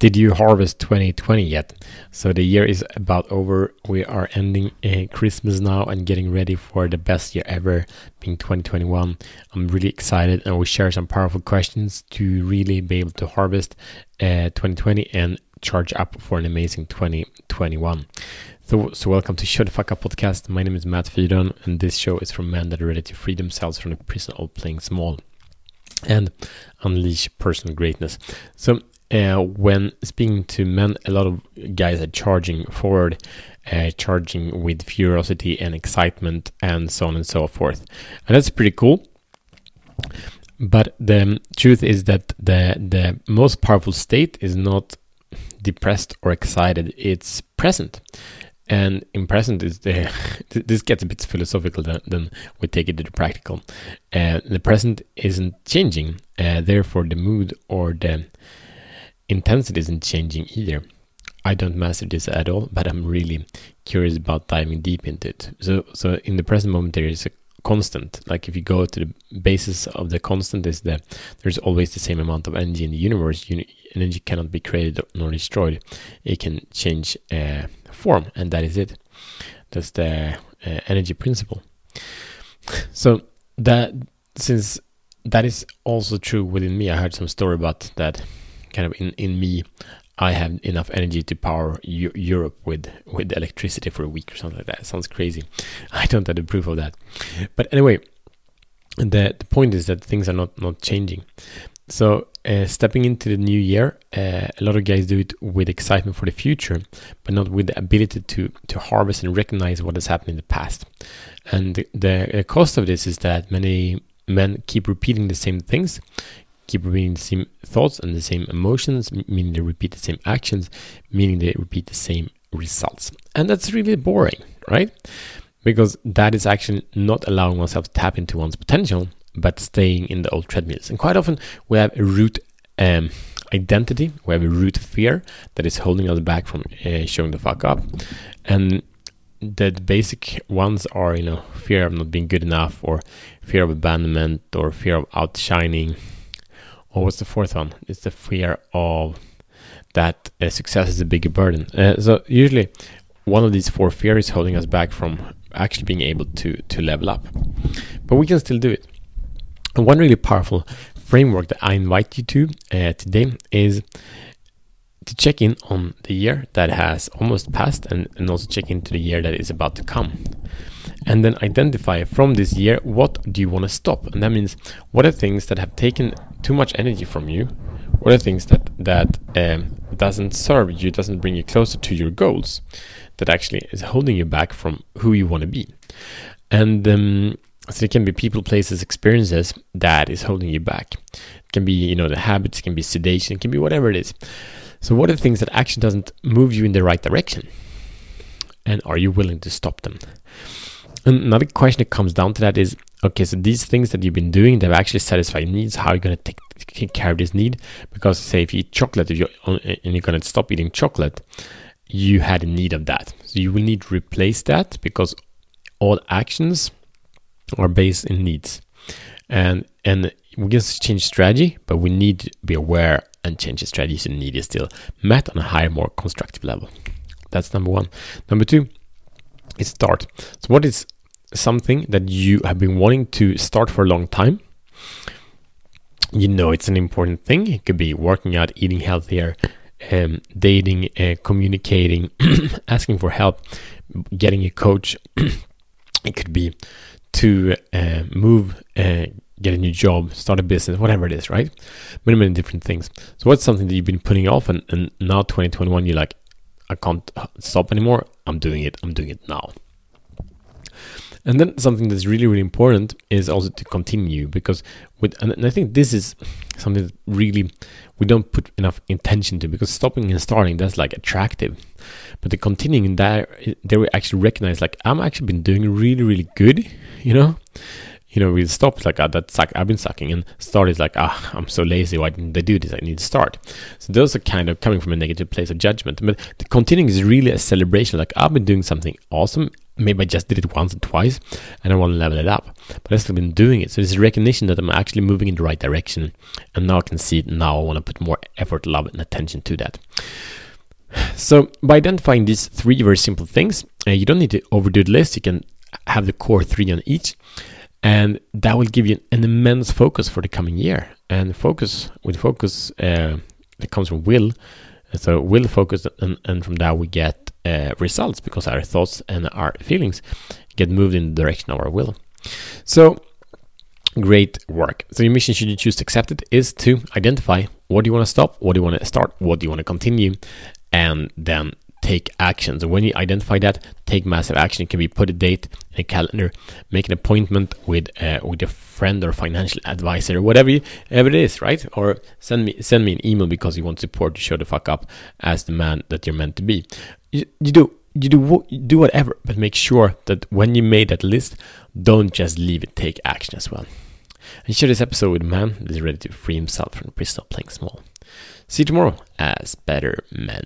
Did you harvest 2020 yet? So the year is about over. We are ending uh, Christmas now and getting ready for the best year ever, being 2021. I'm really excited and we share some powerful questions to really be able to harvest uh, 2020 and charge up for an amazing 2021. So, so welcome to Show the Fuck Up podcast. My name is Matt Fridon and this show is for men that are ready to free themselves from the prison of playing small and unleash personal greatness. So uh, when speaking to men, a lot of guys are charging forward, uh, charging with curiosity and excitement, and so on and so forth. And that's pretty cool. But the truth is that the the most powerful state is not depressed or excited; it's present. And in present is the this gets a bit philosophical than, than we take it to the practical. Uh, the present isn't changing, uh, therefore the mood or the intensity isn't changing either. I don't master this at all, but I'm really curious about diving deep into it. So, so in the present moment, there is a constant. Like if you go to the basis of the constant, is that there's always the same amount of energy in the universe. Uni- energy cannot be created nor destroyed. It can change uh, form, and that is it. That's the uh, energy principle. So that since that is also true within me, I heard some story about that kind of in, in me I have enough energy to power U- Europe with with electricity for a week or something like that. It sounds crazy. I don't have the proof of that. But anyway, the the point is that things are not not changing. So uh, stepping into the new year, uh, a lot of guys do it with excitement for the future, but not with the ability to to harvest and recognize what has happened in the past. And the, the cost of this is that many men keep repeating the same things, keep repeating the same thoughts and the same emotions, meaning they repeat the same actions, meaning they repeat the same results. And that's really boring, right? Because that is actually not allowing oneself to tap into one's potential, but staying in the old treadmills. And quite often we have a root um, identity, we have a root fear that is holding us back from uh, showing the fuck up. And the basic ones are, you know, fear of not being good enough, or fear of abandonment, or fear of outshining, what's the fourth one? It's the fear of that uh, success is a bigger burden. Uh, so usually, one of these four fears is holding us back from actually being able to to level up. But we can still do it. And one really powerful framework that I invite you to uh, today is to check in on the year that has almost passed and, and also check into the year that is about to come and then identify from this year what do you want to stop. And that means what are things that have taken too much energy from you? What are things that that um, doesn't serve you doesn't bring you closer to your goals that actually is holding you back from who you want to be? And um, so it can be people places experiences that is holding you back. It can be you know the habits it can be sedation it can be whatever it is. So what are the things that actually doesn't move you in the right direction? And are you willing to stop them Another question that comes down to that is okay, so these things that you've been doing, they've actually satisfied needs. How are you going to take, take care of this need? Because, say, if you eat chocolate if you're, and you're going to stop eating chocolate, you had a need of that. So you will need to replace that because all actions are based in needs. And and we can change strategy, but we need to be aware and change the strategy so need is still met on a higher, more constructive level. That's number one. Number two is start. So what is something that you have been wanting to start for a long time? You know it's an important thing. It could be working out, eating healthier, um, dating, uh, communicating, asking for help, getting a coach. it could be to uh, move, uh, get a new job, start a business, whatever it is, right? Many, many different things. So, what's something that you've been putting off, and, and now 2021, you're like, I can't stop anymore. I'm doing it. I'm doing it now. And then something that's really, really important is also to continue because with, and I think this is something that really we don't put enough intention to because stopping and starting that's like attractive, but the continuing there, they will actually recognize like I'm actually been doing really, really good, you know, you know, we stopped like, ah, that suck, I've been sucking, and start is like, ah, I'm so lazy. Why didn't I do this? I need to start. So those are kind of coming from a negative place of judgment. But the continuing is really a celebration. Like I've been doing something awesome. maybe I just did it once or twice and I want to level it up. But I've still been doing it. So there's a recognition that I'm actually moving in the right direction. And now I can see it. Now I want to put more effort, love, and attention to that. So by identifying these three very simple things, uh, you don't need to overdo the list. You can have the core three on each. And that will give you an immense focus for the coming year. And focus, with focus, uh, it comes from will. So will focus, and, and from that we get uh, results because our thoughts and our feelings get moved in the direction of our will. So, great work. So, your mission, should you choose to accept it, is to identify what do you want to stop, what do you want to start, what do you want to continue, and then take action. So when you identify that, take massive action. It can be put a date in a calendar, make an appointment with uh, with a friend or financial advisor, whatever, you, whatever it is, right? Or send me send me an email because you want support to show the fuck up as the man that you're meant to be. You, you do you do you do whatever, but make sure that when you made that list, don't just leave it. Take action as well. And share this episode with a man that is ready to free himself from the prison of playing small. See you tomorrow as better men.